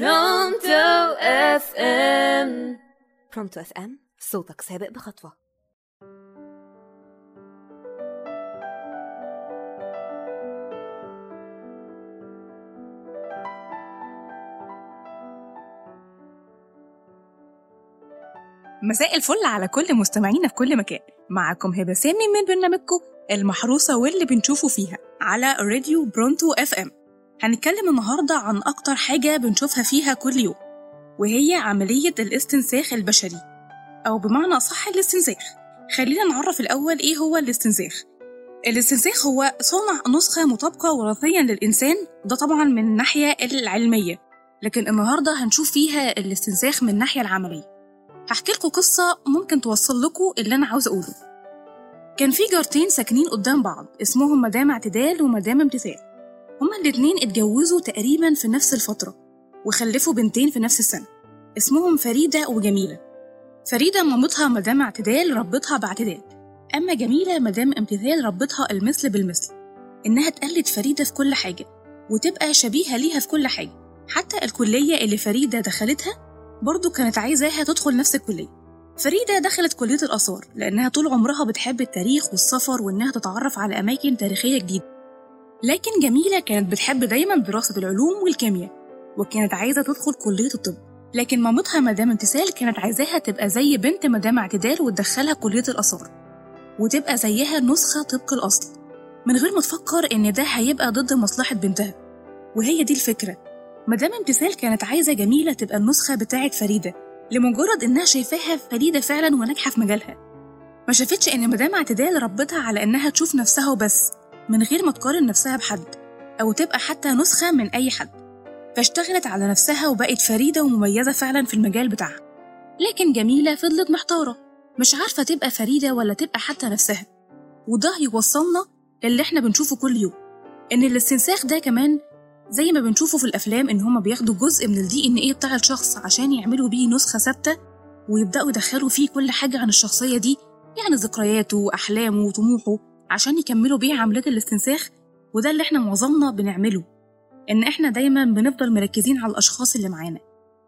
برونتو أف إم. برونتو أف إم صوتك سابق بخطوة. مساء الفل على كل مستمعينا في كل مكان. معكم هبة سامي من برنامجكم المحروسة واللي بنشوفه فيها على راديو برونتو أف إم. هنتكلم النهاردة عن أكتر حاجة بنشوفها فيها كل يوم وهي عملية الاستنساخ البشري أو بمعنى أصح الاستنساخ. خلينا نعرف الأول إيه هو الاستنساخ. الاستنساخ هو صنع نسخة مطابقة وراثيا للإنسان ده طبعا من الناحية العلمية لكن النهاردة هنشوف فيها الاستنساخ من الناحية العملية. هحكي لكم قصة ممكن توصل لكم اللي أنا عاوز أقوله. كان في جارتين ساكنين قدام بعض اسمهم مدام اعتدال ومدام امتثال. هما الاتنين اتجوزوا تقريبا في نفس الفترة وخلفوا بنتين في نفس السنة. اسمهم فريدة وجميلة. فريدة مامتها مدام اعتدال ربتها باعتدال. أما جميلة مدام امتثال ربتها المثل بالمثل. إنها تقلد فريدة في كل حاجة وتبقى شبيهة ليها في كل حاجة. حتى الكلية اللي فريدة دخلتها برضه كانت عايزاها تدخل نفس الكلية. فريدة دخلت كلية الآثار لأنها طول عمرها بتحب التاريخ والسفر وإنها تتعرف على أماكن تاريخية جديدة. لكن جميلة كانت بتحب دايما دراسة العلوم والكيمياء وكانت عايزة تدخل كلية الطب. لكن مامتها مدام امتثال كانت عايزاها تبقى زي بنت مدام اعتدال وتدخلها كلية الآثار وتبقى زيها نسخة طبق الأصل من غير ما تفكر إن ده هيبقى ضد مصلحة بنتها. وهي دي الفكرة. مدام امتثال كانت عايزة جميلة تبقى النسخة بتاعة فريدة لمجرد إنها شايفاها فريدة فعلا وناجحة في مجالها. ما شافتش إن مدام اعتدال ربتها على إنها تشوف نفسها وبس. من غير ما تقارن نفسها بحد أو تبقى حتى نسخة من أي حد. فاشتغلت على نفسها وبقت فريدة ومميزة فعلا في المجال بتاعها. لكن جميلة فضلت محتارة. مش عارفة تبقى فريدة ولا تبقى حتى نفسها. وده يوصلنا للي إحنا بنشوفه كل يوم. إن الاستنساخ ده كمان زي ما بنشوفه في الأفلام إن هما بياخدوا جزء من الدي إن إيه بتاع الشخص عشان يعملوا بيه نسخة ثابتة ويبدأوا يدخلوا فيه كل حاجة عن الشخصية دي يعني ذكرياته وأحلامه وطموحه عشان يكملوا بيه عملية الاستنساخ وده اللي إحنا معظمنا بنعمله إن إحنا دايما بنفضل مركزين على الأشخاص اللي معانا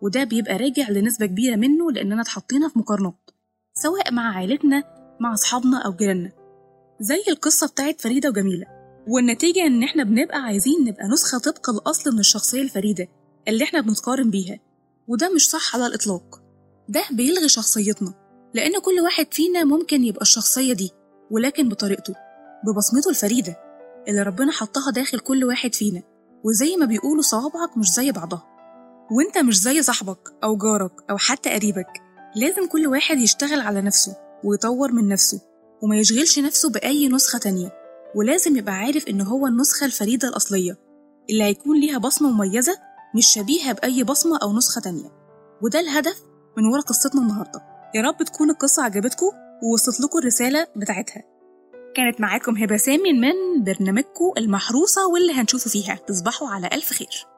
وده بيبقى راجع لنسبة كبيرة منه لأننا اتحطينا في مقارنات سواء مع عائلتنا مع أصحابنا أو جيراننا. زي القصة بتاعت فريدة وجميلة والنتيجة إن إحنا بنبقى عايزين نبقى نسخة طبق الأصل من الشخصية الفريدة اللي إحنا بنتقارن بيها وده مش صح على الإطلاق. ده بيلغي شخصيتنا لأن كل واحد فينا ممكن يبقى الشخصية دي ولكن بطريقته. ببصمته الفريدة اللي ربنا حطها داخل كل واحد فينا وزي ما بيقولوا صوابعك مش زي بعضها. وانت مش زي صاحبك أو جارك أو حتى قريبك. لازم كل واحد يشتغل على نفسه ويطور من نفسه وما يشغلش نفسه بأي نسخة تانية. ولازم يبقى عارف إن هو النسخة الفريدة الأصلية اللي هيكون ليها بصمة مميزة مش شبيهة بأي بصمة أو نسخة تانية. وده الهدف من ورا قصتنا النهاردة. يا رب تكون القصة عجبتكم ووصلت لكم الرسالة بتاعتها. كانت معاكم هبة سامي من برنامجكم المحروسة واللي هنشوفه فيها. تصبحوا على ألف خير.